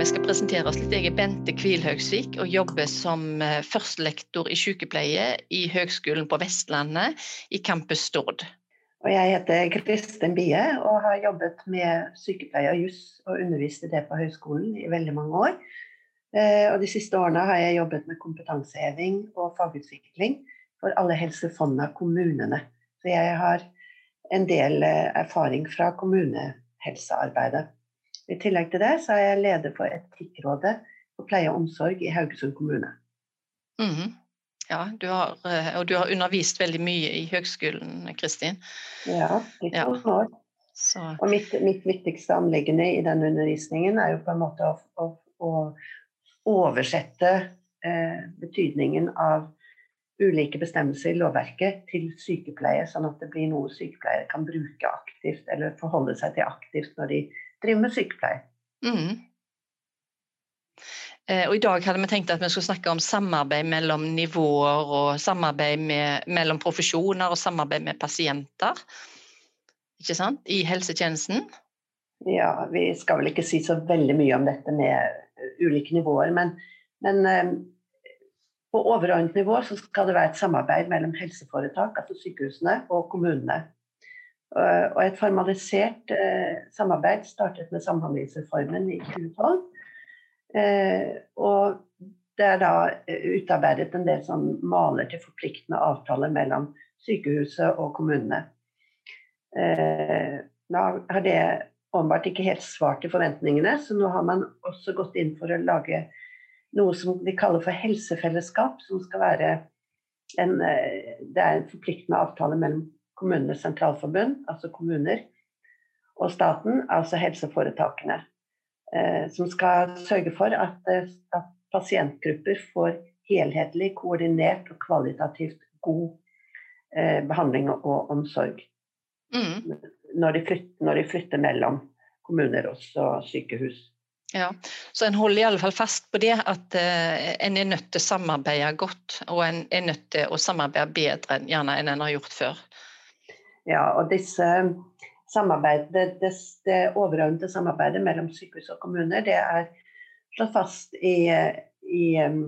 vi skal presentere oss litt. Jeg er Bente Kvilhaugsvik og jobber som eh, førstelektor i sykepleie i Høgskolen på Vestlandet i Campus Stord. Og jeg heter Kristin Bie og har jobbet med sykepleie og juss og undervist i det på høyskolen i veldig mange år. Eh, og de siste årene har jeg jobbet med kompetanseheving og fagutvikling for alle helsefondene kommunene. Så jeg har en del eh, erfaring fra kommunehelsearbeidet. I tillegg til det så er jeg leder for Etikkrådet for pleie og omsorg i Haugesund kommune. Mm -hmm. Ja, du har, eh, og du har undervist veldig mye i høgskolen, Kristin. Ja, litt ja. år. Og mitt, mitt, viktigste anliggende i den undervisningen er jo på en måte å, å, å oversette eh, betydningen av ulike bestemmelser i lovverket til sykepleie, sånn at det blir noe sykepleiere kan bruke aktivt eller forholde seg til aktivt når de driver med sykepleie. Mm. Eh, og I dag hadde vi tenkt at vi skulle snakke om samarbeid mellom nivåer, og samarbeid med, mellom profesjoner og samarbeid med pasienter. Ikke sant? I helsetjenesten. Ja, vi skal vel ikke si så veldig mye om dette med eh, ulike nivåer, men, men eh, på overordnet nivå så skal det være et samarbeid mellom helseforetak, altså sykehusene, og kommunene. Eh, og et formalisert eh, samarbeid startet med Samhandlingsreformen i 2012. Eh, og det er da utarbeidet en del sånn maler til forpliktende avtaler mellom sykehuset og kommunene. Da har det åpenbart ikke helt svart til forventningene, så nå har man også gått inn for å lage noe som vi kaller for helsefellesskap, som skal være en, det er en forpliktende avtale mellom Kommunenes sentralforbund, altså kommuner, og staten, altså helseforetakene. Eh, som skal sørge for at, eh, at, pasientgrupper får helhetlig, koordinert og kvalitativt god eh, behandling og omsorg. Mm. Når, de flytter, når, de flytter, mellom kommuner og sykehus. Ja, Så en holder i alle fall fast på det, at eh, en er nødt til å samarbeide godt. Og en er nødt til å samarbeide bedre enn, gjerne enn en har gjort før. Ja, og disse det, det, det overordnede samarbeidet mellom sykehus og kommuner, det er slått fast i, i um,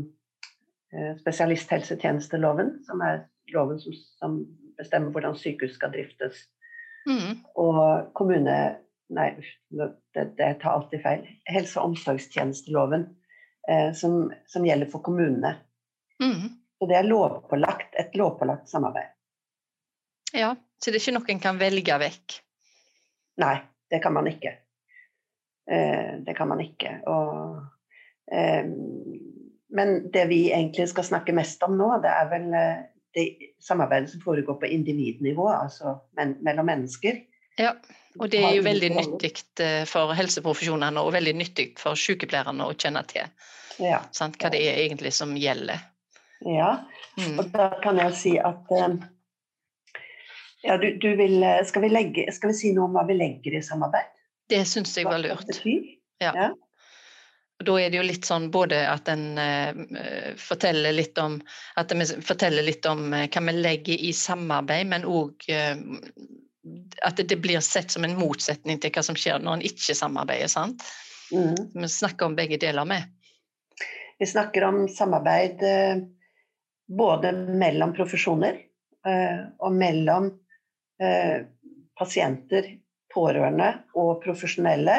spesialisthelsetjenesteloven, som er loven som, som, bestemmer hvordan sykehus skal driftes. Mm. Og kommune... Nei, det, det tar alltid feil. Helse- og omsorgstjenesteloven, eh, som, som, gjelder for kommunene. Mm. Så det er lovpålagt, et lovpålagt samarbeid. Ja, så det er ikke noe en kan velge vekk? Nei, det kan man ikke. Eh, det kan man ikke. Og, eh, men det vi egentlig skal snakke mest om nå, det er vel eh, det samarbeidet som foregår på individnivå, altså men, mellom mennesker. Ja, og det er jo veldig nyttig for helseprofesjonene og veldig nyttig for sykepleierne å kjenne til. Ja. Sant? Hva det er egentlig som gjelder. Ja, mm. og da kan jeg si at ja, du, du vil, eh, skal, vi legge, skal, vi si noe om hva vi legger i samarbeid? Det syns jeg var lurt. Ja. ja. Da er det jo litt sånn både at en uh, forteller litt om at vi forteller litt om uh, hva vi legger i samarbeid, men òg uh, at det blir sett som en motsetning til hva som skjer når en ikke samarbeider. sant? Mm. Vi snakker om begge deler med. Vi snakker om samarbeid både mellom profesjoner og mellom Eh, pasienter, pårørende og profesjonelle.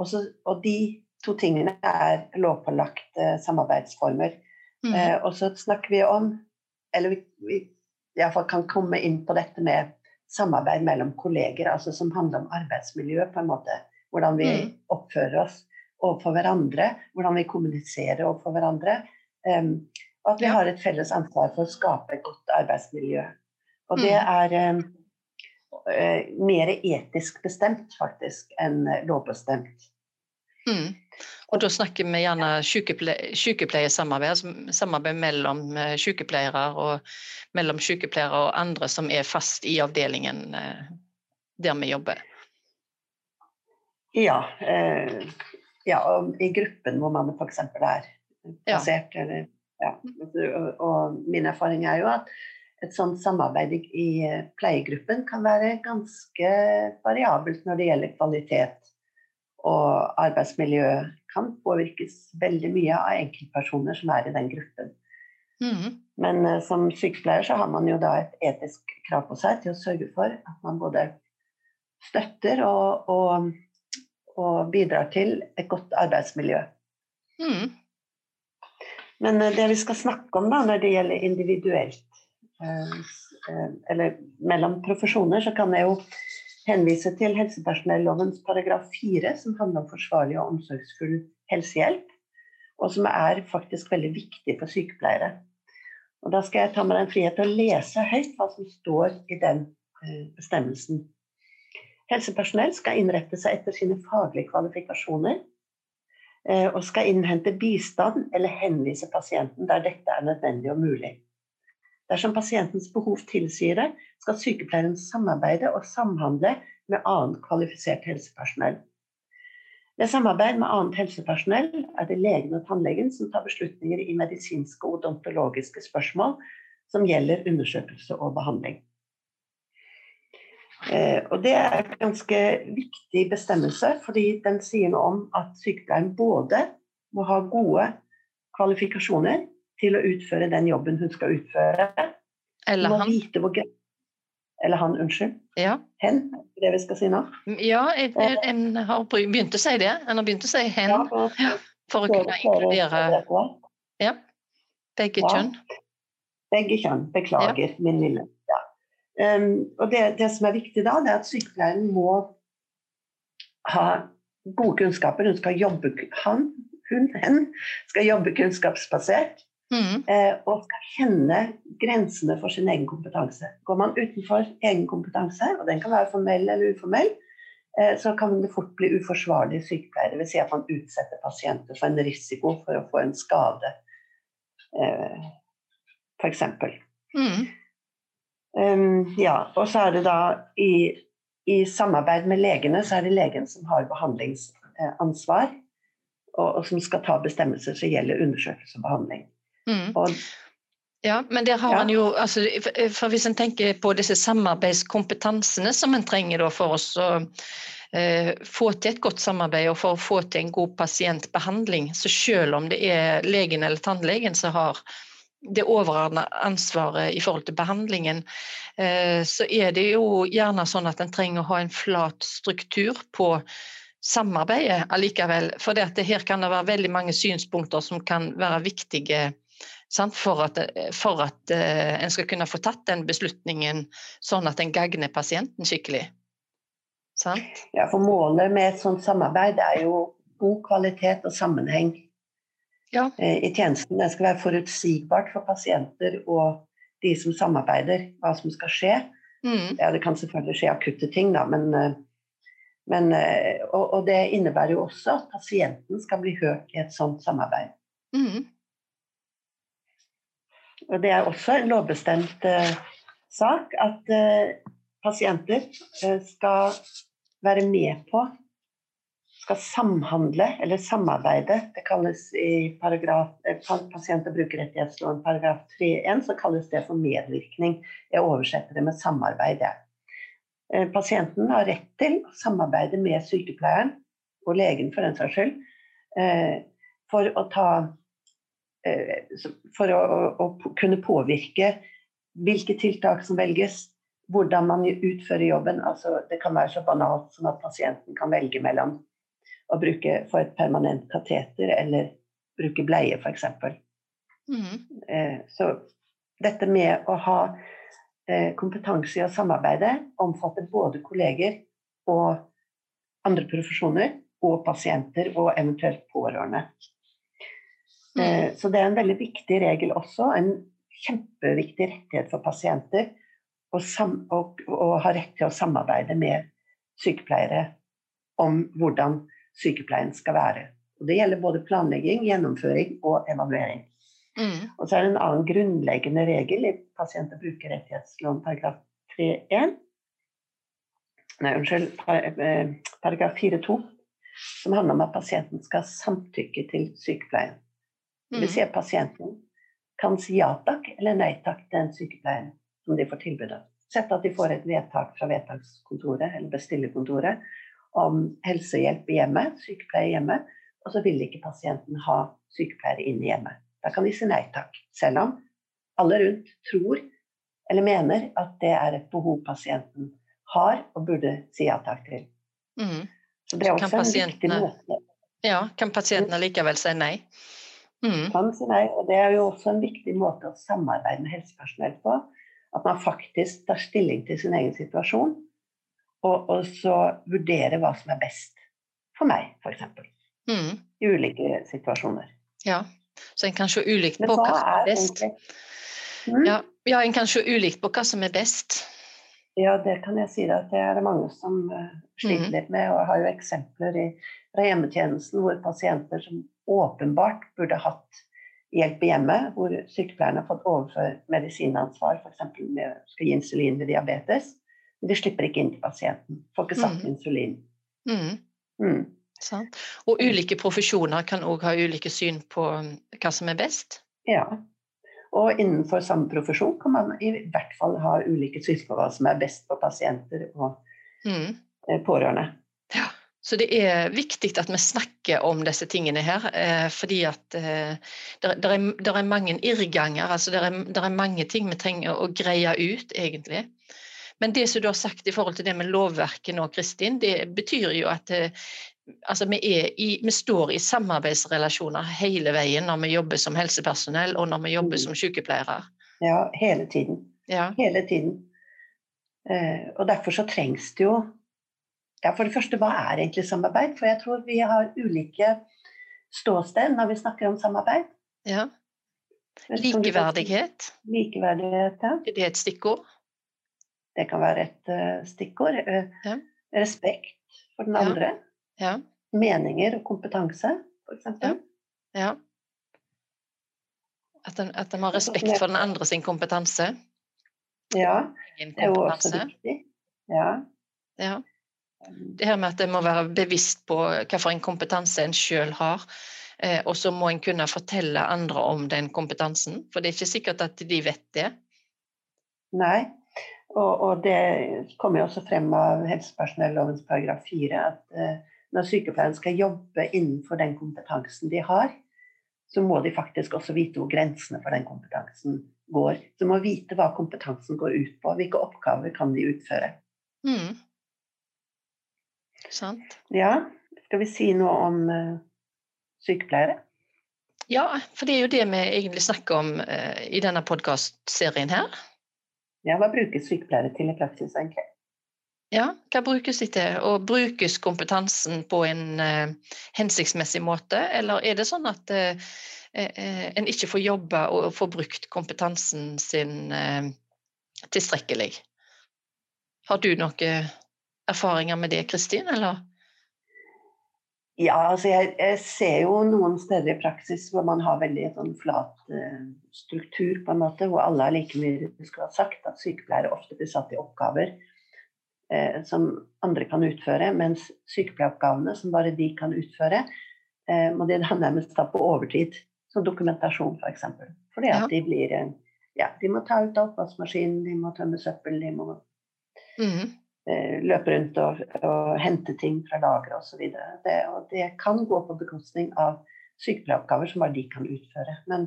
Også, og de to tingene er lovpålagte samarbeidsformer. Mm. Eh, og så snakker vi om, eller vi, vi iallfall kan komme inn på dette med samarbeid mellom kolleger, altså som handler om arbeidsmiljø, på en måte. Hvordan vi mm. oppfører oss overfor hverandre, hvordan vi kommuniserer overfor hverandre. Um, og at vi har et felles ansvar for å skape et godt arbeidsmiljø. Og det mm. er um, eh, mer etisk bestemt faktisk enn lovbestemt. Mm. Og da snakker vi gjerne sykepleiersamarbeid, altså samarbeid mellom eh, sykepleiere og mellom sykepleiere og andre som er fast i avdelingen eh, der vi jobber. Ja, eh, ja, og i gruppen hvor man f.eks. er plassert. Ja. Eller, ja. Og min erfaring er jo at et sånt samarbeid i pleiegruppen kan være ganske variabelt når det gjelder kvalitet og arbeidsmiljø kan påvirkes veldig mye av enkeltpersoner som er i den gruppen. Mm. Men uh, som sykepleier så har man jo da et etisk krav på seg til å sørge for at man både støtter og, og, og bidrar til et godt arbeidsmiljø. Mm. Men uh, det vi skal snakke om da når det gjelder individuelt, eller mellom profesjoner, så kan jeg jo henvise til helsepersonellovens paragraf 4, som handler om forsvarlig og omsorgsfull helsehjelp, og som er faktisk veldig viktig for sykepleiere. Og Da skal jeg ta meg den frihet til å lese høyt hva som står i den eh, bestemmelsen. Helsepersonell skal innrette seg etter sine faglige kvalifikasjoner eh, og skal innhente bistand eller henvise pasienten der dette er nødvendig og mulig. Dersom pasientens behov tilsier det, skal sykepleieren samarbeide og samhandle med annet kvalifisert helsepersonell. Ved samarbeid med annet helsepersonell er det legen og tannlegen som tar beslutninger i medisinske og odontologiske spørsmål som gjelder undersøkelse og behandling. Eh, og Det er en ganske viktig bestemmelse, fordi den sier noe om at sykepleieren både må ha gode kvalifikasjoner til å utføre den jobben hun skal utføre. Eller han. Vite Hvor... Eller han, unnskyld. Ja. Hen, det vi skal si nå? Ja, en, en, har begynt å si det. En har begynt å si hen. Ja, for, ja, for å kunne inkludere ja, begge kjønn. Begge kjønn. Beklager, min lille. Um, og det, det, som er viktig da, det er at sykepleieren må ha gode kunnskaper. Hun skal jobbe, han, hun, hen, skal jobbe kunnskapsbasert. Mm. Eh, og skal kjenne grensene for sin egen kompetanse. Går man utenfor egen kompetanse, og den kan være formell eller uformell, eh, så kan det fort bli uforsvarlig sykepleier. Dvs. Si at man utsetter pasienter for en risiko for å få en skade, eh, f.eks. Mm. Um, ja, og så er det da i, i, samarbeid med legene, så er det legen som har behandlingsansvar, og, og som skal ta bestemmelser som gjelder undersøkelse og behandling. Mm. Og, ja, men der har ja. man jo altså, for Hvis en tenker på disse samarbeidskompetansene som en trenger for oss å eh, få til et godt samarbeid og for å få til en god pasientbehandling, så selv om det er legen eller tannlegen som har det overordna ansvaret i forhold til behandlingen, eh, så er det jo gjerne sånn at en trenger å ha en flat struktur på samarbeidet allikevel. For det her kan det være veldig mange synspunkter som kan være viktige? For at, for at uh, en skal kunne få tatt den beslutningen sånn at en gagner pasienten skikkelig. Sant? Ja, for målet med et sånt samarbeid er jo god kvalitet og sammenheng ja. uh, i tjenesten. Det skal være forutsigbart for pasienter og de som samarbeider, hva som skal skje. Mm. Ja, det kan selvfølgelig skje akutte ting, da, men, men og, og, det innebærer jo også at pasienten skal bli hørt i et sånt samarbeid. Mm. Og det er også en lovbestemt eh, sak at eh, pasienter uh, skal være med på skal samhandle eller samarbeide. Det kalles i paragraf, pasient- og brukerrettighetsloven paragraf 3-1 så kalles det for medvirkning. Jeg oversetter det med samarbeid. Pasienten har rett til å samarbeide med sykepleieren, og legen for den saks skyld, for å ta Eh, for å, å, kunne påvirke hvilke tiltak som velges, hvordan man utfører jobben. Altså, det kan være så banalt som at pasienten kan velge mellom å bruke for et permanent kateter eller bruke bleie, f.eks. Mm. Eh, så dette med å ha eh, kompetanse i å samarbeide omfatter både kolleger og andre profesjoner og pasienter og eventuelt pårørende. Mm. Eh, så det er en veldig viktig regel også. En kjempeviktig rettighet for pasienter å, ha rett til å samarbeide med sykepleiere om hvordan sykepleien skal være. Og det gjelder både planlegging, gjennomføring og evaluering. Mm. Og så er det en annen grunnleggende regel i pasient- og brukerrettighetsloven paragraf 3-1 Nei, unnskyld, eh, paragraf 4-2, som handler om at pasienten skal samtykke til sykepleien. Vil si at pasienten kan si ja takk eller nei takk til en sykepleier som de får tilbud av. Sett at de får et vedtak fra vedtakskontoret eller bestillerkontoret om helsehjelp i hjemmet, sykepleier i hjemmet, og så vil ikke pasienten ha sykepleiere inn i hjemmet. Da kan de si nei takk, selv om alle rundt tror eller mener at det er et behov pasienten har og burde si ja takk til. Mm. Så det er også en viktig måte. Ja, kan pasientene likevel si nei? Mm. Kan si nei, og det er jo også en viktig måte å samarbeide med helsepersonell på. At man faktisk tar stilling til sin egen situasjon, og, og så vurderer hva som er best for meg, f.eks. Mm. I ulike situasjoner. Ja, så en kan se ulikt på hva som er best. Mm. Ja, ja, en kan se ulikt på hva som er best. Ja, det kan jeg si at det er det mange som uh, sliter mm. litt med. Og jeg har jo eksempler i, fra hjemmetjenesten hvor pasienter som åpenbart burde hatt hjelp i hjemmet, hvor sykepleierne har fått overført medisinansvar, f.eks. med å skal gi insulin ved diabetes. Men de slipper ikke inn til pasienten. Får ikke satt mm. insulin. Mm. Mm. Sånn. Og ulike profesjoner kan òg ha ulike syn på um, hva som er best? Ja. Og innenfor samme profesjon kan man i hvert fall ha ulike syn på hva som er best for pasienter og mm. Eh, pårørende. Så det er viktig at vi snakker om disse tingene her, eh, fordi at eh, det, er, mange irrganger. altså det er, mange ting vi trenger å greie ut, egentlig. Men det som du har sagt i forhold til det med lovverket nå, Kristin, det betyr jo at eh, altså vi, i, vi, står i samarbeidsrelasjoner hele veien når vi jobber som helsepersonell og når vi jobber som sykepleiere. Ja, hele tiden. Ja. Hele tiden. Og derfor så trengs det jo ja, For det første, hva er egentlig samarbeid? For jeg tror vi har ulike ståsted når vi snakker om samarbeid. Ja. Likeverdighet. Likeverdighet, ja. Er det et stikkord? Det kan være et uh, stikkord. Uh, ja. Respekt for den andre. Ja. Meninger og kompetanse, f.eks. Ja. ja. At en, at en har respekt for den andre sin kompetanse. Ja, det er jo også viktig. Ja. ja. Det her med at en må være bevisst på hvilken kompetanse en sjøl har. Eh, og så må en kunne fortelle andre om den kompetansen, for det er ikke sikkert at de vet det. Nei, og, og det kommer jo også frem av helsepersonellovens paragraf 4 at uh, når sykepleieren skal jobbe innenfor den kompetansen de har, så må de faktisk også vite hvor grensene for den kompetansen går. De må vite hva kompetansen går ut på, hvilke oppgaver kan de utføre. Mm. Sant. Ja. Skal vi si noe om uh, sykepleiere? Ja, for det er jo det vi egentlig snakker om uh, i denne podkastserien her. Ja, hva brukes sykepleiere til i praksis, egentlig? Ja, hva brukes de til? Og brukes kompetansen på en uh, hensiktsmessig måte, eller er det sånn at en ikke får jobbe og får brukt kompetansen sin tilstrekkelig? Har du noe erfaringer med det, Kristin, eller? Ja, altså jeg, jeg, ser jo noen steder i praksis hvor man har veldig sånn flat uh, struktur, på en måte, hvor alle har like mye du skulle ha sagt. At sykepleiere ofte blir satt i oppgaver uh, som andre kan utføre, mens sykepleieroppgavene som bare de kan utføre, uh, må de da nærmest ta på overtid. Som dokumentasjon, f.eks. For eksempel. Fordi at ja. de blir Ja, de må ta ut av oppvaskmaskinen, de må tømme søppel, de må mm. Eh, løpe rundt og, og, hente ting fra lageret osv. Det, og det kan gå på bekostning av sykepleieroppgaver som bare de kan utføre. Men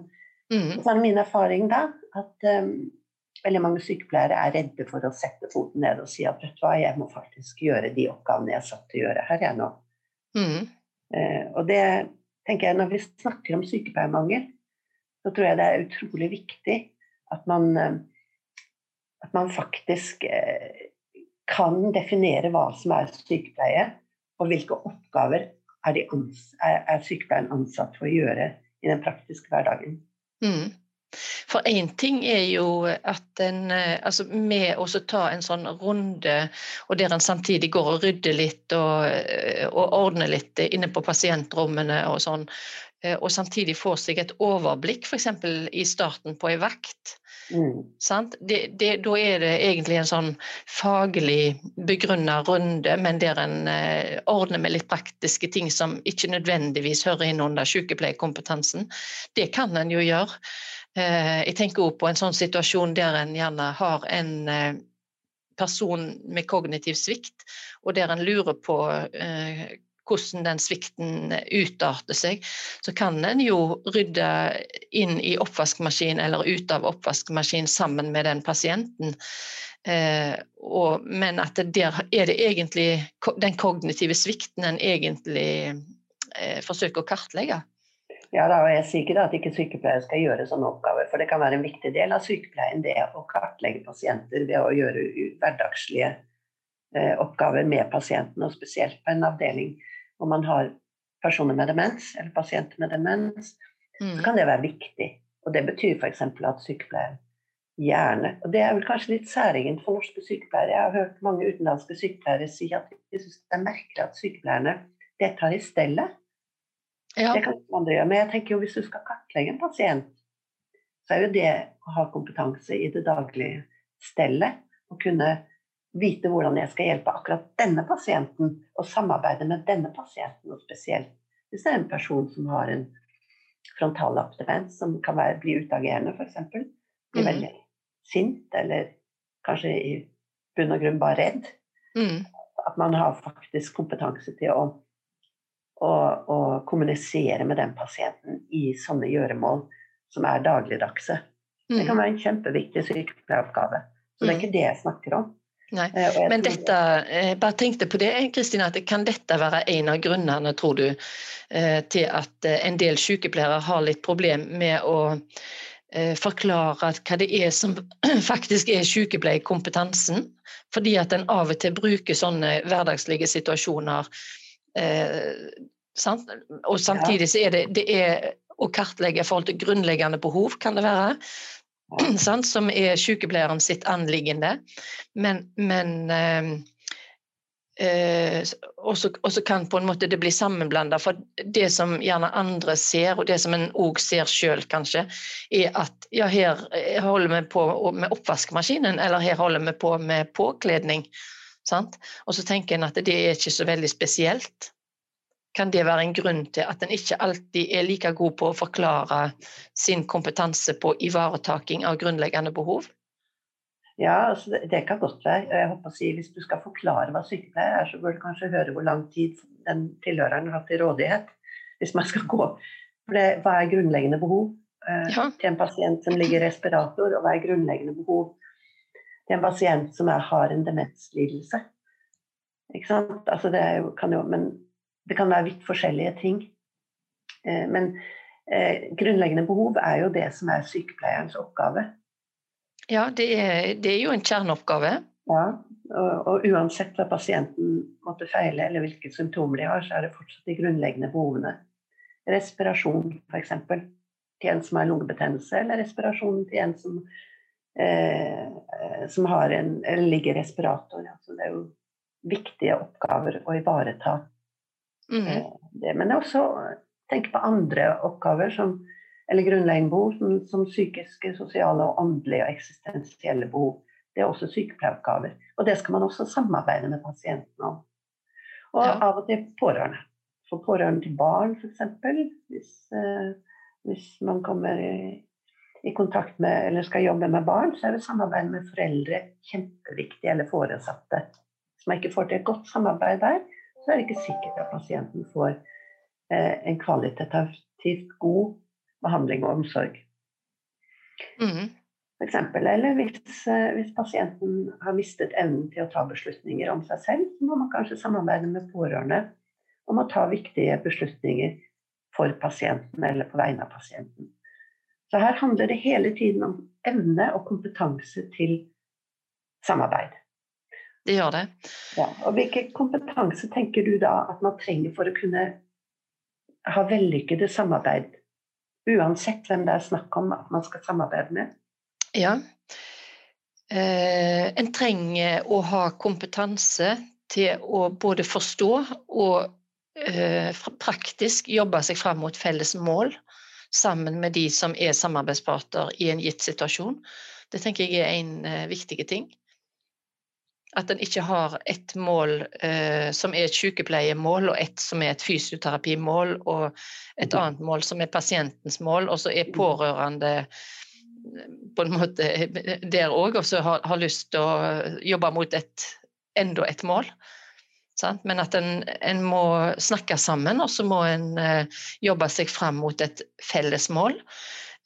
mm. så er det min erfaring da at um, veldig mange sykepleiere er redde for å sette foten ned og si at vet du hva, jeg må faktisk gjøre de oppgavene jeg er satt til å gjøre her, jeg nå. Mm. Uh, og det tenker jeg, når vi snakker om sykepleiermangel, så tror jeg det er utrolig viktig at man, uh, at man faktisk uh, kan definere hva som er sykepleie, og hvilke oppgaver er, er, er sykepleien ansatt for å gjøre i den praktiske hverdagen. Mm. For én ting er jo at en eh, altså med å ta en sånn runde, og der en samtidig går og rydder litt og, eh, og ordner litt inne på pasientrommene og sånn, og samtidig får seg et overblikk f.eks. i starten på ei vakt, Mm. Det, det, da er det egentlig en sånn faglig begrunna runde, men der en eh, ordner med litt praktiske ting som ikke nødvendigvis hører inn under sykepleierkompetansen. Det kan en jo gjøre. Eh, jeg tenker òg på en sånn situasjon der en gjerne har en eh, person med kognitiv svikt, og der en lurer på eh, hvordan den svikten utarter seg, så kan en jo rydde inn i oppvaskmaskin eller ut av oppvaskmaskin sammen med den pasienten. Eh, og, men at der er det egentlig den kognitive svikten en egentlig eh, forsøker å kartlegge. Ja, da, og Jeg sier ikke at ikke sykepleiere skal gjøre sånne oppgaver, for det kan være en viktig del av sykepleien det å kartlegge pasienter ved å gjøre hverdagslige eh, oppgaver med pasienten, og spesielt på en avdeling om man har personer med demens, eller pasienter med demens, mm. så kan det være viktig. Og det betyr f.eks. at sykepleier gjerne Og det er vel kanskje litt særegent for norske sykepleiere. Jeg har hørt mange utenlandske sykepleiere si at de syns det er merkelig at sykepleierne deltar i stellet. Ja. Det kan andre gjøre. Men jeg tenker jo hvis du skal kartlegge en pasient, så er jo det å ha kompetanse i det daglige stellet, å kunne vite hvordan jeg skal hjelpe akkurat denne pasienten, og samarbeide med denne pasienten. Og spesielt hvis det er en person som har en frontallapdemens, som kan være, bli utagerende, f.eks. Bli mm. veldig sint, eller kanskje i bunn og grunn bare redd. Mm. At man har faktisk kompetanse til å, å, å, kommunisere med den pasienten i sånne gjøremål som er dagligdagse. Mm. Det kan være en kjempeviktig sykepleieroppgave. Så det er mm. ikke det jeg snakker om. Nei. Eh, Men dette, jeg eh, bare tenkte på det, Kristina, at kan dette være en av grunnene, tror du, eh, til at en del sykepleiere har litt problem med å forklare hva det er som faktisk er sykepleierkompetansen? Fordi at en av og til bruker sånne hverdagslige situasjoner. Og samtidig så er det, det er å kartlegge i forhold til grunnleggende behov, kan det være? som er sykepleieren sitt anliggende. Men, men eh, eh, også, kan på en måte det bli sammenblanda. For det som gjerne andre ser, og det som en òg ser sjøl kanskje, er at ja, her holder vi på med oppvaskmaskinen, eller her holder vi på med påkledning. Sant? Og så tenker en at det er ikke så veldig spesielt kan det være en grunn til at en ikke alltid er like god på å forklare sin kompetanse på ivaretaking av grunnleggende behov? Ja, altså det, det, kan godt være. Jeg håper å si, Hvis du skal forklare hva sykepleier er, så bør du kanskje høre hvor lang tid den tilhøreren har hatt til rådighet. Hvis man skal gå. For det, hva er grunnleggende behov eh, ja. til en pasient som ligger i respirator, og hva er grunnleggende behov til en pasient som er, har en demenslidelse? Ikke sant? Altså det jo, kan jo, men det kan være vidt forskjellige ting. Eh, men eh, grunnleggende behov er jo det som er sykepleierens oppgave. Ja, det er, det er jo en kjerneoppgave. Ja, og, og, uansett hva pasienten måtte feile eller hvilke symptomer de har, så er det fortsatt de grunnleggende behovene. Respirasjon, f.eks. Til en som har lungebetennelse, eller respirasjon til en som, eh, som har en, eller ligger i respirator. Altså, det er jo viktige oppgaver å ivareta Mm. Eh, det, men også tenke på andre oppgaver som, eller grunnleggende behov, som, som, psykiske, sosiale, og åndelige og eksistensielle behov. Det er også sykepleieroppgaver. Og det skal man også samarbeide med pasienten om. Og ja. av og til pårørende. For pårørende til barn, f.eks. Hvis, eh, hvis man kommer i, i, kontakt med eller skal jobbe med barn, så er det samarbeid med foreldre kjempeviktig, eller foresatte. Hvis man ikke får til et godt samarbeid der, så er det ikke sikkert at pasienten får eh, en kvalitativt god behandling og omsorg. Mm. For eksempel, eller hvis, eh, hvis, pasienten har mistet evnen til å ta beslutninger om seg selv, så må man kanskje samarbeide med pårørende om å ta viktige beslutninger for pasienten eller på vegne av pasienten. Så her handler det hele tiden om evne og kompetanse til samarbeid det gjør det. Ja, og Hvilken kompetanse tenker du da at man trenger for å kunne ha vellykkede samarbeid? Uansett hvem det er snakk om at man skal samarbeide med? Ja. Eh, en trenger å ha kompetanse til å både forstå og eh, praktisk jobbe seg fram mot felles mål sammen med de som er samarbeidsparter i en gitt situasjon. Det tenker jeg er en eh, viktig ting. At en ikke har ett mål eh, som er et sykepleiemål, og ett som er et fysioterapimål, og et mhm. annet mål som er pasientens mål, og så er pårørende på en måte der òg, og så har, har, lyst til å jobbe mot et, enda et mål. Sant? Men at en, en, må snakke sammen, og så må en eh, jobbe seg fram mot et felles mål.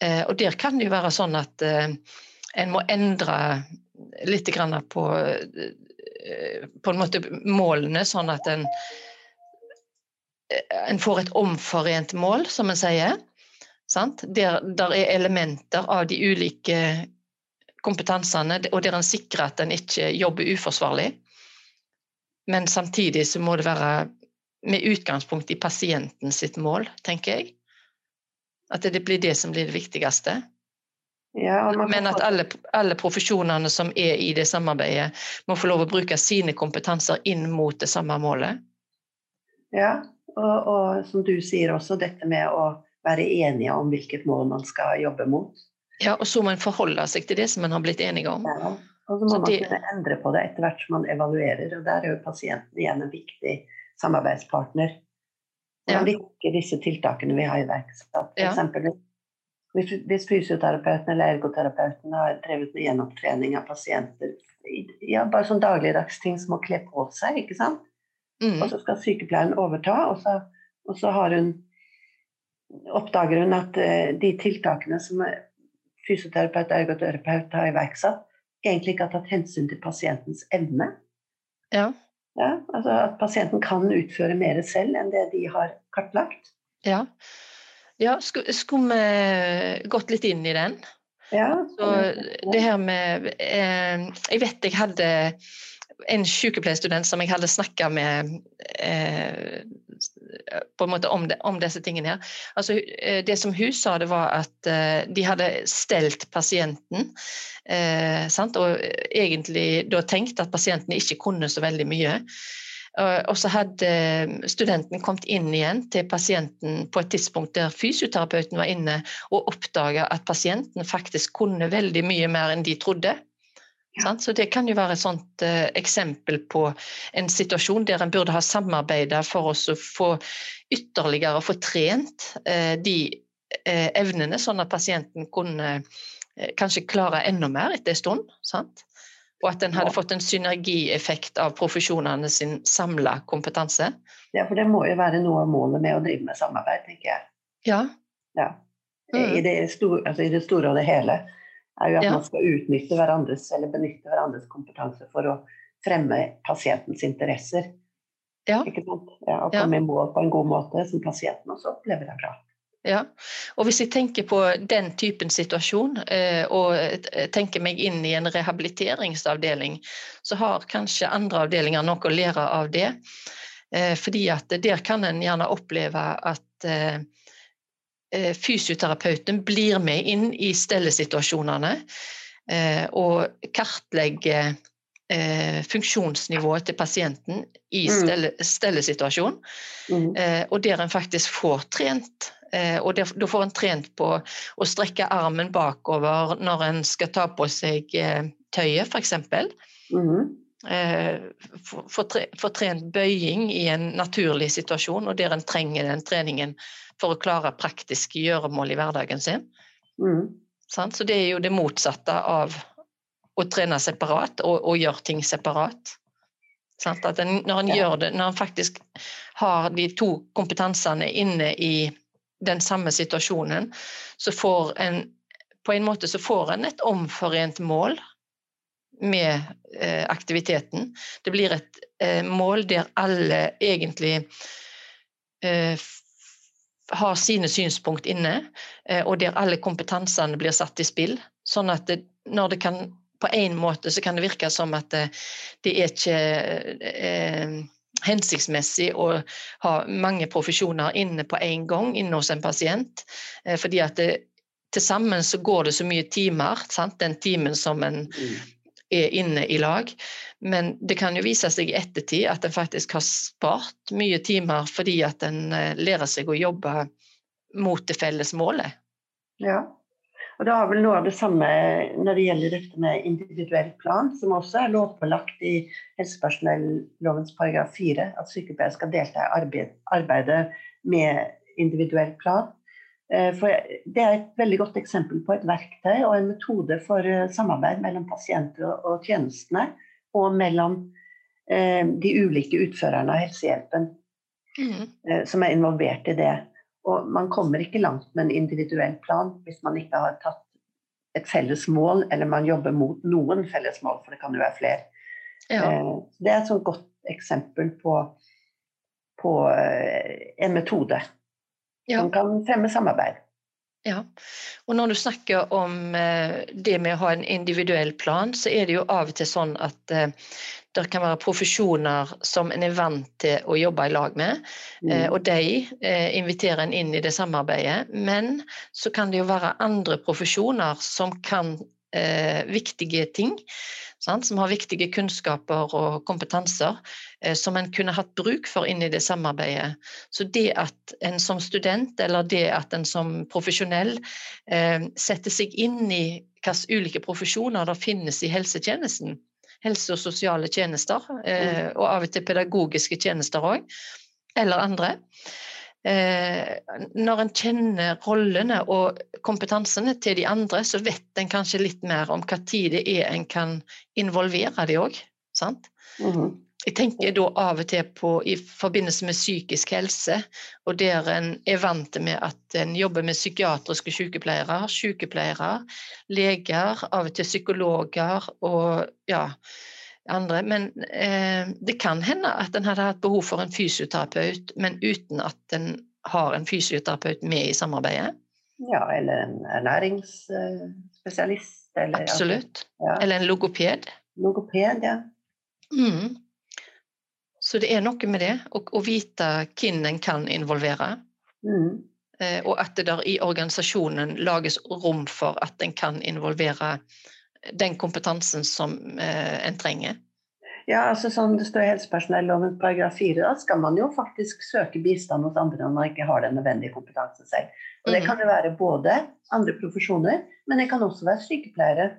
Eh, og der kan det jo være sånn at uh, en må endre litt på, på en måte målene, sånn at en, en får et omforent mål, som en sier. Sant? Der, der er elementer av de ulike kompetansene, og der en sikrer at en ikke jobber uforsvarlig. Men samtidig så må det være med utgangspunkt i pasienten sitt mål, tenker jeg. At det blir det som blir det viktigste. Ja, Men at alle, alle, profesjonene som er i det samarbeidet, må få lov å bruke sine kompetanser inn mot det samme målet. Ja, og, og som du sier også, dette med å være enige om hvilket mål man skal jobbe mot. Ja, og så må en forholde seg til det som en har blitt enige om. Ja. Og så må så man det... kunne endre på det etter hvert som man evaluerer. Og der er jo pasienten igjen en viktig samarbeidspartner. Hvordan ja. virker disse tiltakene vi har iverksatt? Ja. Eksempel, hvis, fysioterapeuten eller ergoterapeuten har drevet med gjenopptrening av pasienter ja, bare sånn dagligdags ting som å kle på seg, ikke sant? Mm. Og så skal sykepleieren overta, og så, og så hun, oppdager hun at uh, de tiltakene som fysioterapeut og ergoterapeut har iverksatt, egentlig ikke har tatt hensyn til pasientens evne. Ja. ja. altså At pasienten kan utføre mer selv enn det de har kartlagt. Ja. Ja skulle vi gått litt inn i den? Ja. Så det her med eh, Jeg vet jeg hadde en sykepleierstudent som jeg hadde snakka med eh, på en måte om, det, om, disse tingene her. Altså, eh, det som hun sa, det var at eh, de hadde stelt pasienten, eh, og egentlig da tenkt at pasienten ikke kunne så veldig mye. Og så hadde studenten kommet inn igjen til pasienten på et tidspunkt der fysioterapeuten var inne, og oppdaga at pasienten faktisk kunne veldig mye mer enn de trodde. Ja. Så det kan jo være et sånt eh, eksempel på en situasjon der en burde ha samarbeida for å få ytterligere få trent eh, de eh, evnene, sånn at pasienten kunne eh, kanskje klare enda mer etter en stund. Sant? Og at en hadde fått en synergieffekt av profesjonene sin samla kompetanse. Ja, for det må jo være noe av målet med å drive med samarbeid, tenker jeg. Ja. ja. Mm. I, det store, altså I det store og det hele er jo at ja. man skal utnytte hverandres, eller benytte hverandres kompetanse for å fremme pasientens interesser. Ja. Ikke sant? Ja, og komme i mål på en god måte, som pasienten også opplever det bra. Ja, og Hvis jeg tenker på den typen situasjon, eh, og tenker meg inn i en rehabiliteringsavdeling, så har kanskje andre avdelinger noe å lære av det. Eh, fordi at der kan en gjerne oppleve at eh, Eh, fysioterapeuten blir med inn i stellesituasjonene eh, og kartlegger eh, funksjonsnivået til pasienten i mm. stelle, stellesituasjon. Mm. Og der en faktisk får trent. Og da får en trent på å strekke armen bakover når en skal ta på seg tøyet, f.eks. Mm. Få trent bøying i en naturlig situasjon, og der en trenger den treningen for å klare praktiske gjøremål i hverdagen sin. Mm. Så det er jo det motsatte av å trene separat og, og gjøre ting separat. En, når en gjør det, når en faktisk har de to kompetansene inne i den samme situasjonen, så får en på en måte så får en et omforent mål med eh, aktiviteten. Det blir et eh, mål der alle egentlig eh, har sine synspunkt inne, eh, og der alle kompetansene blir satt i spill. Sånn at det, når det kan På en måte så kan det virke som at det, det er ikke eh, hensiktsmessig å ha mange profesjoner inne på en gang inne hos en pasient. Eh, fordi at det, til sammen så går det så mye timer. Sant? Den timen som en mm. er inne i lag. Men det kan jo vise seg i ettertid at en faktisk har spart mye timer fordi at en eh, lærer seg å jobbe mot det felles målet. Ja, og det er vel noe av det samme når det gjelder dette med individuell plan, som også er lovpålagt i helsepersonellovens paragraf 4, at sykepleiere skal delta i arbeid, arbeidet med individuell plan. Eh, for det er et veldig godt eksempel på et verktøy og en metode for eh, samarbeid mellom pasienter og tjenestene, og mellom eh, de ulike utførerne av helsehjelpen mm. som er involvert i det. Og man kommer ikke langt med en individuell plan hvis man ikke har tatt et felles mål, eller man jobber mot noen felles mål, for det kan jo være flere. Ja. Det er et sånt godt eksempel på, på en metode ja. som kan fremme samarbeid. Ja, og når du snakker om eh, det med å ha en individuell plan, så er det jo av og til sånn at eh, det kan være profesjoner som en er vant til å jobbe i lag med, eh, mm. og de inviterer en inn i det samarbeidet. Men så kan det jo være andre profesjoner som kan eh, viktige ting sant, som har viktige kunnskaper og kompetanser eh, som en kunne hatt bruk for inn i det samarbeidet. Så det at en som student eller det at en som profesjonell eh, setter seg inn i hvilke ulike profesjoner det finnes i helsetjenesten, helse- og sosiale tjenester, eh, mm. og av og til pedagogiske tjenester òg, eller andre, når en kjenner rollene og kompetansene til de andre, så vet en kanskje litt mer om hva tid det er en kan involvere de òg. Mm -hmm. Jeg tenker da av og til på i forbindelse med psykisk helse, og der en er vant med at en jobber med psykiatriske sykepleiere, sykepleiere, leger, av og til psykologer og ja, andre. Men eh, det kan hende at en hadde hatt behov for en fysioterapeut, men uten at en har en fysioterapeut med i samarbeidet. Ja, eller en ernæringsspesialist. Eller, Absolutt. Ja. Eller en logoped. Logoped, ja. Mm. Så det er noe med det, å, å vite hvem en kan involvere. Mm. Eh, og at det der i organisasjonen lages rom for at en kan involvere den kompetansen som eh, en trenger? Ja, altså sånn det står i helsepersonelloven paragraf 4, da skal man jo faktisk søke bistand hos andre når man ikke har den nødvendige kompetansen selv. Og Det mm. kan jo være både andre profesjoner, men det kan også være sykepleiere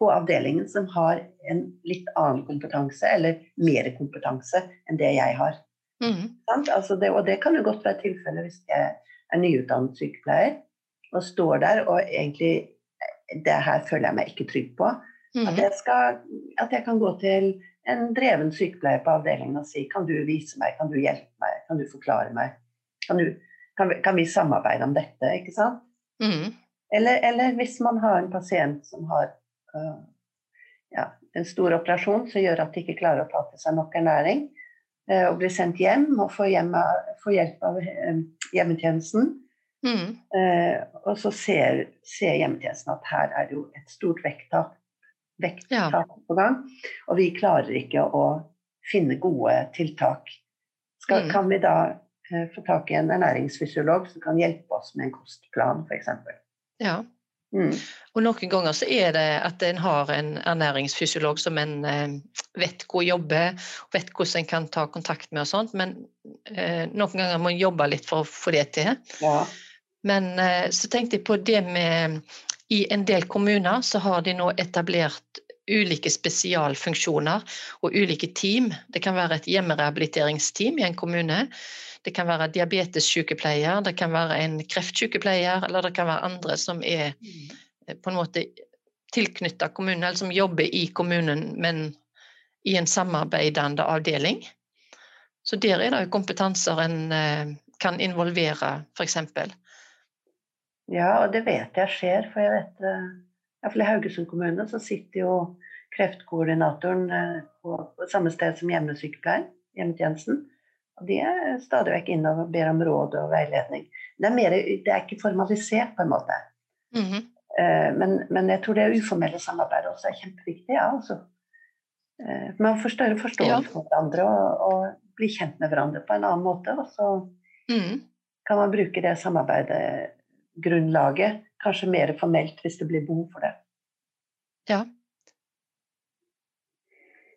på avdelingen som har en litt annen kompetanse, eller mer kompetanse enn det jeg har. Mm. Altså det, og det kan jo godt være tilfellet hvis jeg er nyutdannet sykepleier og står der og egentlig det her føler jeg meg ikke trygg på. Mm. At, jeg skal, at, jeg kan gå til en dreven sykepleier på avdelingen og si kan du vise meg, kan du hjelpe meg, kan du forklare meg? Kan, du, kan, vi, kan vi, samarbeide om dette? ikke sant? Mm. Eller, eller, hvis man har en pasient som har uh, ja, en stor operasjon som gjør at de ikke klarer å ta til seg nok ernæring, uh, og blir sendt hjem og får, hjemme, får hjelp av uh, hjemmetjenesten, Mm. Eh, og så ser, ser hjemmetjenesten at her er det jo et stort vekttap, vekttap ja. på gang. Og vi klarer ikke å finne gode tiltak. Skal, mm. Kan vi da eh, få tak i en ernæringsfysiolog som kan hjelpe oss med en kostplan, f.eks.? Ja. Mm. Og noen ganger så er det at en har en ernæringsfysiolog som en eh, vet hvor jobber, vet hvordan en kan ta kontakt med og sånt, men eh, noen ganger må en jobbe litt for å få det til. Ja. Men eh, så tenkte jeg på det med I en del kommuner så har de nå etablert ulike spesialfunksjoner og ulike team. Det kan være et hjemmerehabiliteringsteam i en kommune. Det kan være diabetessykepleier, det kan være en kreftsykepleier, eller det kan være andre som er eh, på en måte tilknytta kommunen, eller som jobber i kommunen, men i en samarbeidende avdeling. Så der er det jo kompetanser en eh, kan involvere, f.eks. Ja, og det vet jeg skjer. For jeg vet eh, Iallfall i Haugesund kommune så sitter jo kreftkoordinatoren eh, på, på samme sted som hjemmesykepleien, hjemmetjenesten. Og de er stadig vekk inne og ber om råd og veiledning. Det er, mer, det er ikke formalisert, på en måte. Mm -hmm. men, men, jeg tror det uformelle samarbeidet også er kjempeviktig. Ja, altså. Man får større forståelse for hverandre og, og blir kjent med hverandre på en annen måte. Og så mm. kan man bruke det samarbeidet grunnlaget. Kanskje mer formelt hvis det blir behov for det. Ja.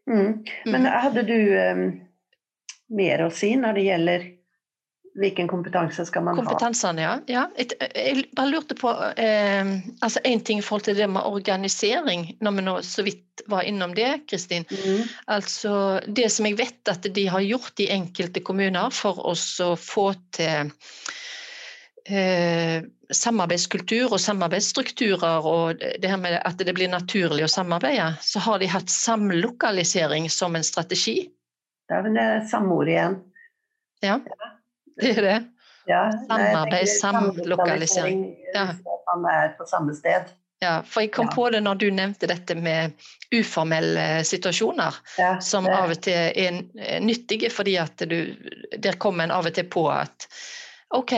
Mm. Men mm. hadde du um, mer å si når det gjelder hvilken kompetanse skal man ha? Kompetansene, ja. ja. Jeg, bare lurte på eh, altså En ting i forhold til det med organisering, når vi nå så vidt var innom det, Kristin. Mm. Altså Det som jeg vet at de har gjort i enkelte kommuner for å få til eh, samarbeidskultur og samarbeidsstrukturer og det her med at det blir naturlig å samarbeide, så har de hatt samlokalisering som en strategi. Det er vel det samme ordet igjen. Ja, det er det. Ja, Samarbeid, samlokalisering. Ja. Man er på samme sted. Ja, for jeg kom ja. på det når du nevnte dette med uformelle situasjoner, ja, som av og til er nyttige fordi at du Der kommer en av og til på at OK,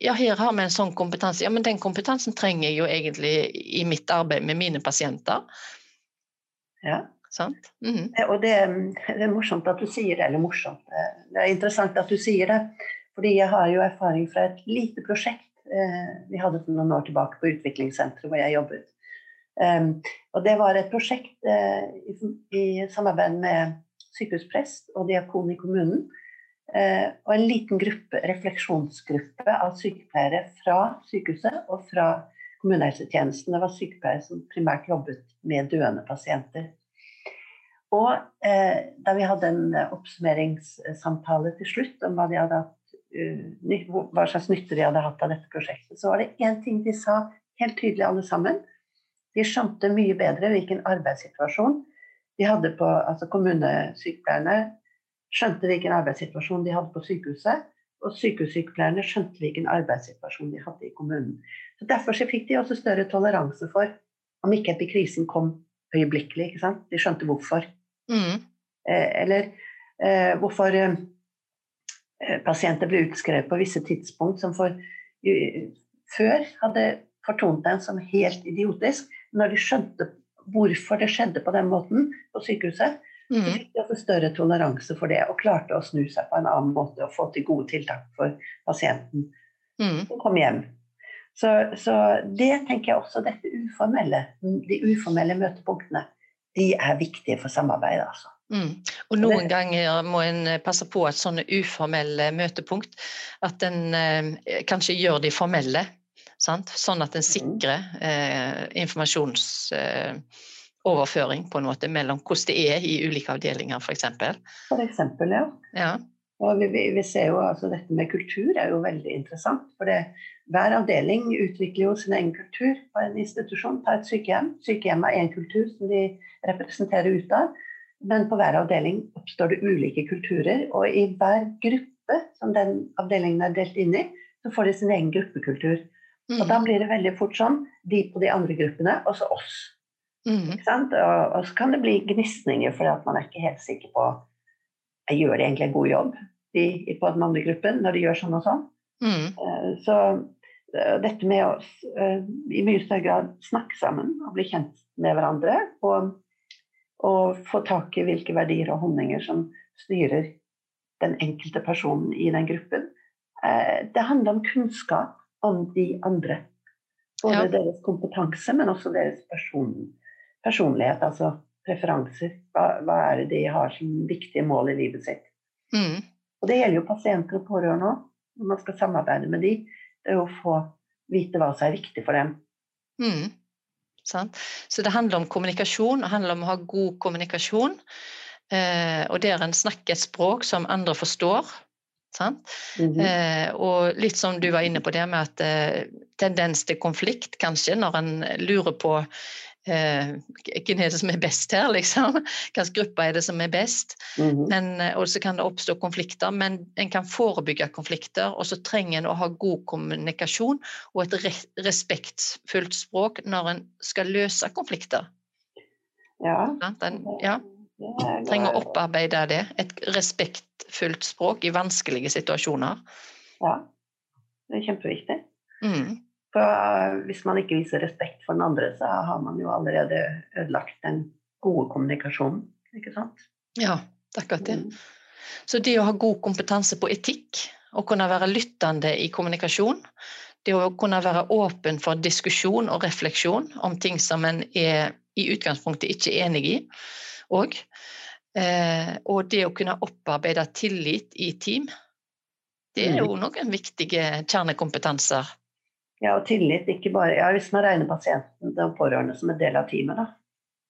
ja her har vi en sånn kompetanse. Ja, men den kompetansen trenger jeg jo egentlig i mitt arbeid med mine pasienter. Ja. Sant? Mm -hmm. Og det, det, er morsomt at du sier det, eller morsomt, det er interessant at du sier det. Fordi jeg har jo erfaring fra et lite prosjekt eh, vi hadde for noen år tilbake på utviklingssenteret hvor jeg jobbet. Um, og det var et prosjekt eh, i, i, samarbeid med sykehusprest og diakon i kommunen. Uh, og en liten gruppe, refleksjonsgruppe av sykepleiere fra sykehuset og fra kommunehelsetjenesten. Det var sykepleiere som primært jobbet med døende pasienter. Og eh, da vi hadde en oppsummeringssamtale til slutt om hva hatt hva slags nytte de hadde hatt av dette prosjektet, så var det én ting de sa helt tydelig alle sammen. De skjønte mye bedre hvilken arbeidssituasjon de hadde på altså Kommunesykepleierne skjønte hvilken arbeidssituasjon de hadde på sykehuset. Og sykehussykepleierne skjønte hvilken arbeidssituasjon de hadde i kommunen. Så Derfor så fikk de også større toleranse for om ikke epikrisen kom øyeblikkelig. ikke sant? De skjønte hvorfor. Mm. Eh, eller eh, hvorfor eh, Eh, pasienter ble utskrevet på visse tidspunkt som for, før hadde fortont dem som helt idiotisk. Når de skjønte hvorfor det skjedde på den måten på sykehuset, mm. så fikk de også større toleranse for det og klarte å snu seg på en annen måte og få til gode tiltak for pasienten mm. som kom hjem. Så, så, det tenker jeg også, dette uformelle, de uformelle møtepunktene, de er viktige for samarbeidet. altså. Mm. Og noen det... ganger må en eh, passe på at sånne uformelle møtepunkt, at en eh, kanskje gjør de formelle. Sant? Sånn at en mm. sikrer eh, informasjons... eh, på en måte mellom hvordan det er i ulike avdelinger, f.eks. Eksempel, ja. ja. Og vi, vi, ser jo altså Dette med kultur er jo veldig interessant. for det, Hver avdeling utvikler jo sin egen kultur på en institusjon. Ta et sykehjem. Sykehjem har én kultur som de representerer ut av. Men på hver avdeling oppstår det ulike kulturer, og i hver gruppe som den avdelingen er delt inn i, så får de sin egen gruppekultur. Mm. Og da blir det veldig fort sånn de på de andre gruppene, og så oss. Mm. Og, og, så kan det bli gnisninger fordi at man er ikke helt sikker på jeg gjør de egentlig en god jobb de, på den andre gruppen når de gjør sånn og sånn. Mm. Uh, så uh, dette med å uh, i mye større grad snakke sammen og bli kjent med hverandre og og få tak i hvilke verdier og holdninger som styrer den enkelte personen i den gruppen. Eh, det handler om kunnskap om de andre. Både ja. deres kompetanse, men også deres person, personlighet, altså preferanser. Hva, hva, er det de har som viktige mål i livet sitt? Mm. Og det gjelder jo pasienter og pårørende òg, når man skal samarbeide med de. Det er å få vite hva som er viktig for dem. Mm. Så det handler om kommunikasjon, det handler om å ha god kommunikasjon. Eh, og der en snakker et språk som andre forstår. Mm -hmm. eh, og litt som du var inne på det med at eh, tendens til konflikt, kanskje, når en lurer på hvem er det som er best her, liksom? Hvilken gruppe er det som er best? Mm -hmm. men, eh, og så kan det oppstå konflikter, men en kan forebygge konflikter. Og så trenger en å ha god kommunikasjon og et respektfullt språk når en skal løse konflikter. Ja. Den, ja. Trenger å opparbeide det. Et respektfullt språk i vanskelige situasjoner. Ja, det er kjempeviktig. Mm. For eh, hvis man ikke viser respekt for den andre, så har man jo allerede ødelagt den gode kommunikasjonen. Ikke sant? Ja, akkurat det. Mm. Så det å ha god kompetanse på etikk, å kunne være lyttende i kommunikasjon, det å kunne være åpen for diskusjon og refleksjon om ting som en er i utgangspunktet ikke er enig i òg. Eh, og det å kunne opparbeide tillit i team, det er mm. jo noen viktige kjernekompetanser ja, og tillit, ikke bare ja, Hvis man regner pasienten og pårørende som en del av teamet, da,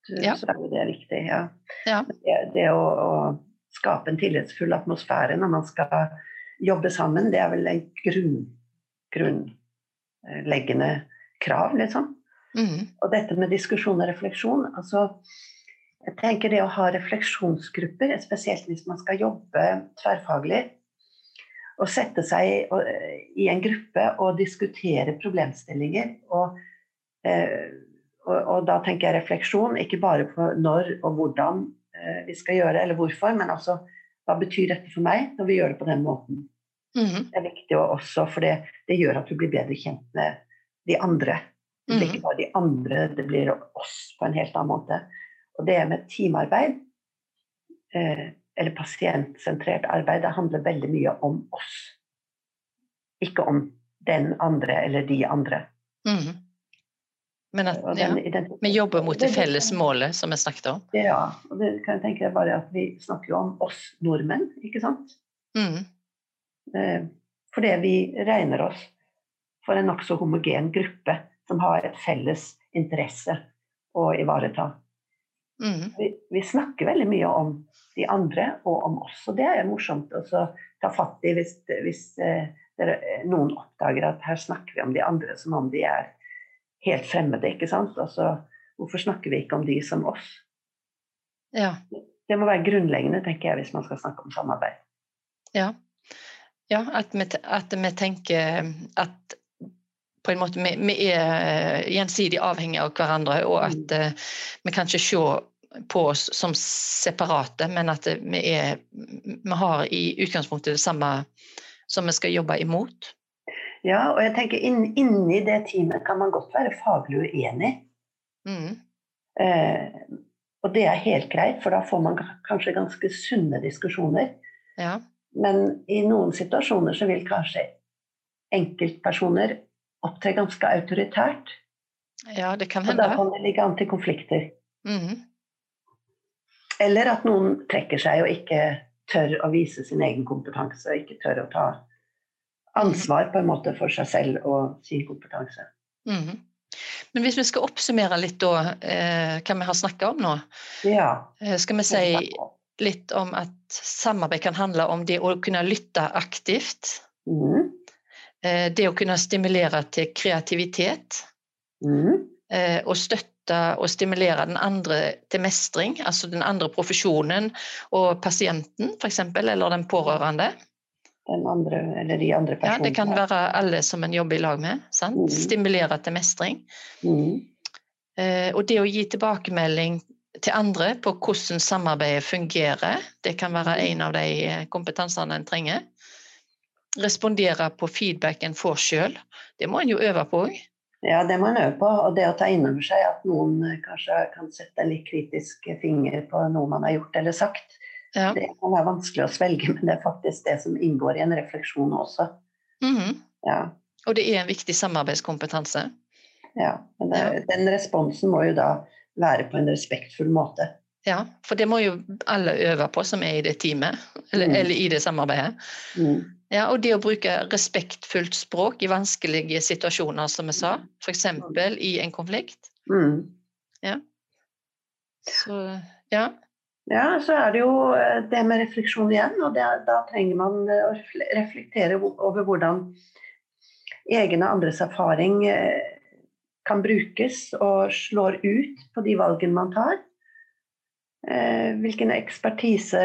så, ja. så er jo det viktig. Ja. ja. Det, det å, å, skape en tillitsfull atmosfære når man skal jobbe sammen, det er vel en grunn, grunn grunnleggende krav, liksom. Mm. Og dette med diskusjon og refleksjon altså, jeg tenker Det å ha refleksjonsgrupper, spesielt hvis man skal jobbe tverrfaglig, å sette seg i en gruppe og diskutere problemstillinger. Og, eh, og, og, da tenker jeg refleksjon, ikke bare på når og hvordan eh, vi skal gjøre eller hvorfor, men altså hva betyr dette for meg når vi gjør det på den måten. Mm Det er viktig også, for det, det, gjør at du blir bedre kjent med de andre. Det blir ikke mhm. bare de andre, det blir oss på en helt annen måte. Og det med teamarbeid, eh, eller pasientsentrert arbeid, det handler veldig mye om oss. Ikke om den andre eller de andre. Mm. Men at ja, vi jobber mot det felles målet som vi snakket om? Ja, og det kan jeg tenke bare at vi snakker jo om oss nordmenn, ikke sant? Mm. Eh, fordi vi regner oss for en nokså homogen gruppe som har et felles interesse å ivareta. Mm. Vi, vi, snakker veldig mye om de andre og om oss, og det er morsomt å ta fatt i hvis, hvis eh, dere, noen oppdager at her snakker vi om de andre som om de er helt fremmede. ikke sant? Altså, hvorfor snakker vi ikke om de som oss? Ja. Det må være grunnleggende, tenker jeg, hvis man skal snakke om samarbeid. Ja, ja at, vi, at, vi, tenker at på en måte vi, vi, er gjensidig avhengige av hverandre, og at uh, vi kan ikke se på oss som separate, men at vi, er, vi har i utgangspunktet det samme som vi skal jobbe imot. Ja, og jeg tenker inn, inni det teamet kan man godt være faglig uenig. Mm. Eh, og det er helt greit, for da får man kanskje ganske sunne diskusjoner. Ja. Men i noen situasjoner så vil kanskje enkeltpersoner opptre ganske autoritært. Ja, det kan hende. Og da kan det ligge an til konflikter. Mm. Eller at noen trekker seg og ikke tør å vise sin egen kompetanse, og ikke tør å ta ansvar på en måte for seg selv og sin kompetanse. Mm. Men hvis vi skal oppsummere litt da, eh, hva vi har snakka om nå, ja. Eh, skal vi si litt om at samarbeid kan handle om det å kunne lytte aktivt. Mm. Eh, det å kunne stimulere til kreativitet. Mm. Eh, og støtte og stimulere den andre til mestring, altså den andre profesjonen og pasienten f.eks., eller den pårørende den andre, eller de andre personene. Ja, det kan være alle som en jobber i lag med. Mm. Stimulere til mestring. Mm. Eh, og det å gi tilbakemelding til andre på hvordan samarbeidet fungerer, det kan være mm. en av de kompetansene en trenger. Respondere på feedback en får sjøl. Det må en jo øve på òg. Ja, det må en øve på. Og det å ta inn over seg at noen eh, kanskje kan sette litt kritisk finger på noe man har gjort eller sagt. Ja. Det kan være vanskelig å svelge, men det er faktisk det som inngår i en refleksjon også. Mm -hmm. ja. Og det er en viktig samarbeidskompetanse. Ja, men det, ja. den responsen må jo da være på en respektfull måte. Ja, for det må jo alle øve på som er i det teamet, eller, mm. eller i det samarbeidet. Mm. Ja, og det å bruke respektfullt språk i vanskelige situasjoner, som vi sa, f.eks. i en konflikt. Mm. Ja. Så ja. Ja, så er det jo eh, det med refleksjon igjen. Og det, da trenger man eh, å reflektere over hvordan egen og andres erfaring eh, kan brukes og slår ut på de valgene man tar. Hvilken ekspertise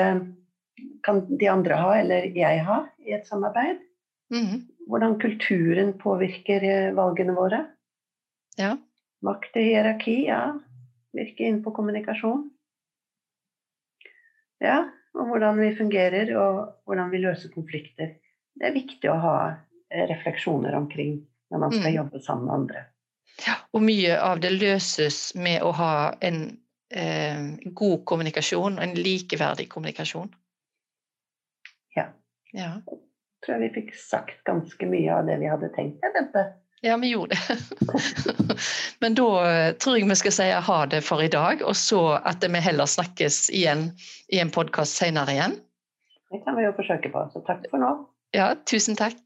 kan de andre ha, eller jeg ha, i et samarbeid? Mm. Hvordan kulturen påvirker valgene våre. Ja. Makt og hierarki, ja. Virke inn på kommunikasjon. Ja, og hvordan vi fungerer og hvordan vi løser konflikter. Det er viktig å ha eh, refleksjoner omkring når man skal mm. jobbe sammen med andre. Ja, og mye av det løses med å ha en eh, god kommunikasjon, en likeverdig kommunikasjon. Ja. Jeg tror jeg vi fikk sagt ganske mye av det vi hadde tenkt. Bente. Ja, vi gjorde det. Men da eh, tror jeg vi skal si ha det for i dag, og så at vi heller snakkes igjen i en podkast senere igjen. Det kan vi jo forsøke på, så takk for nå. Ja, tusen takk.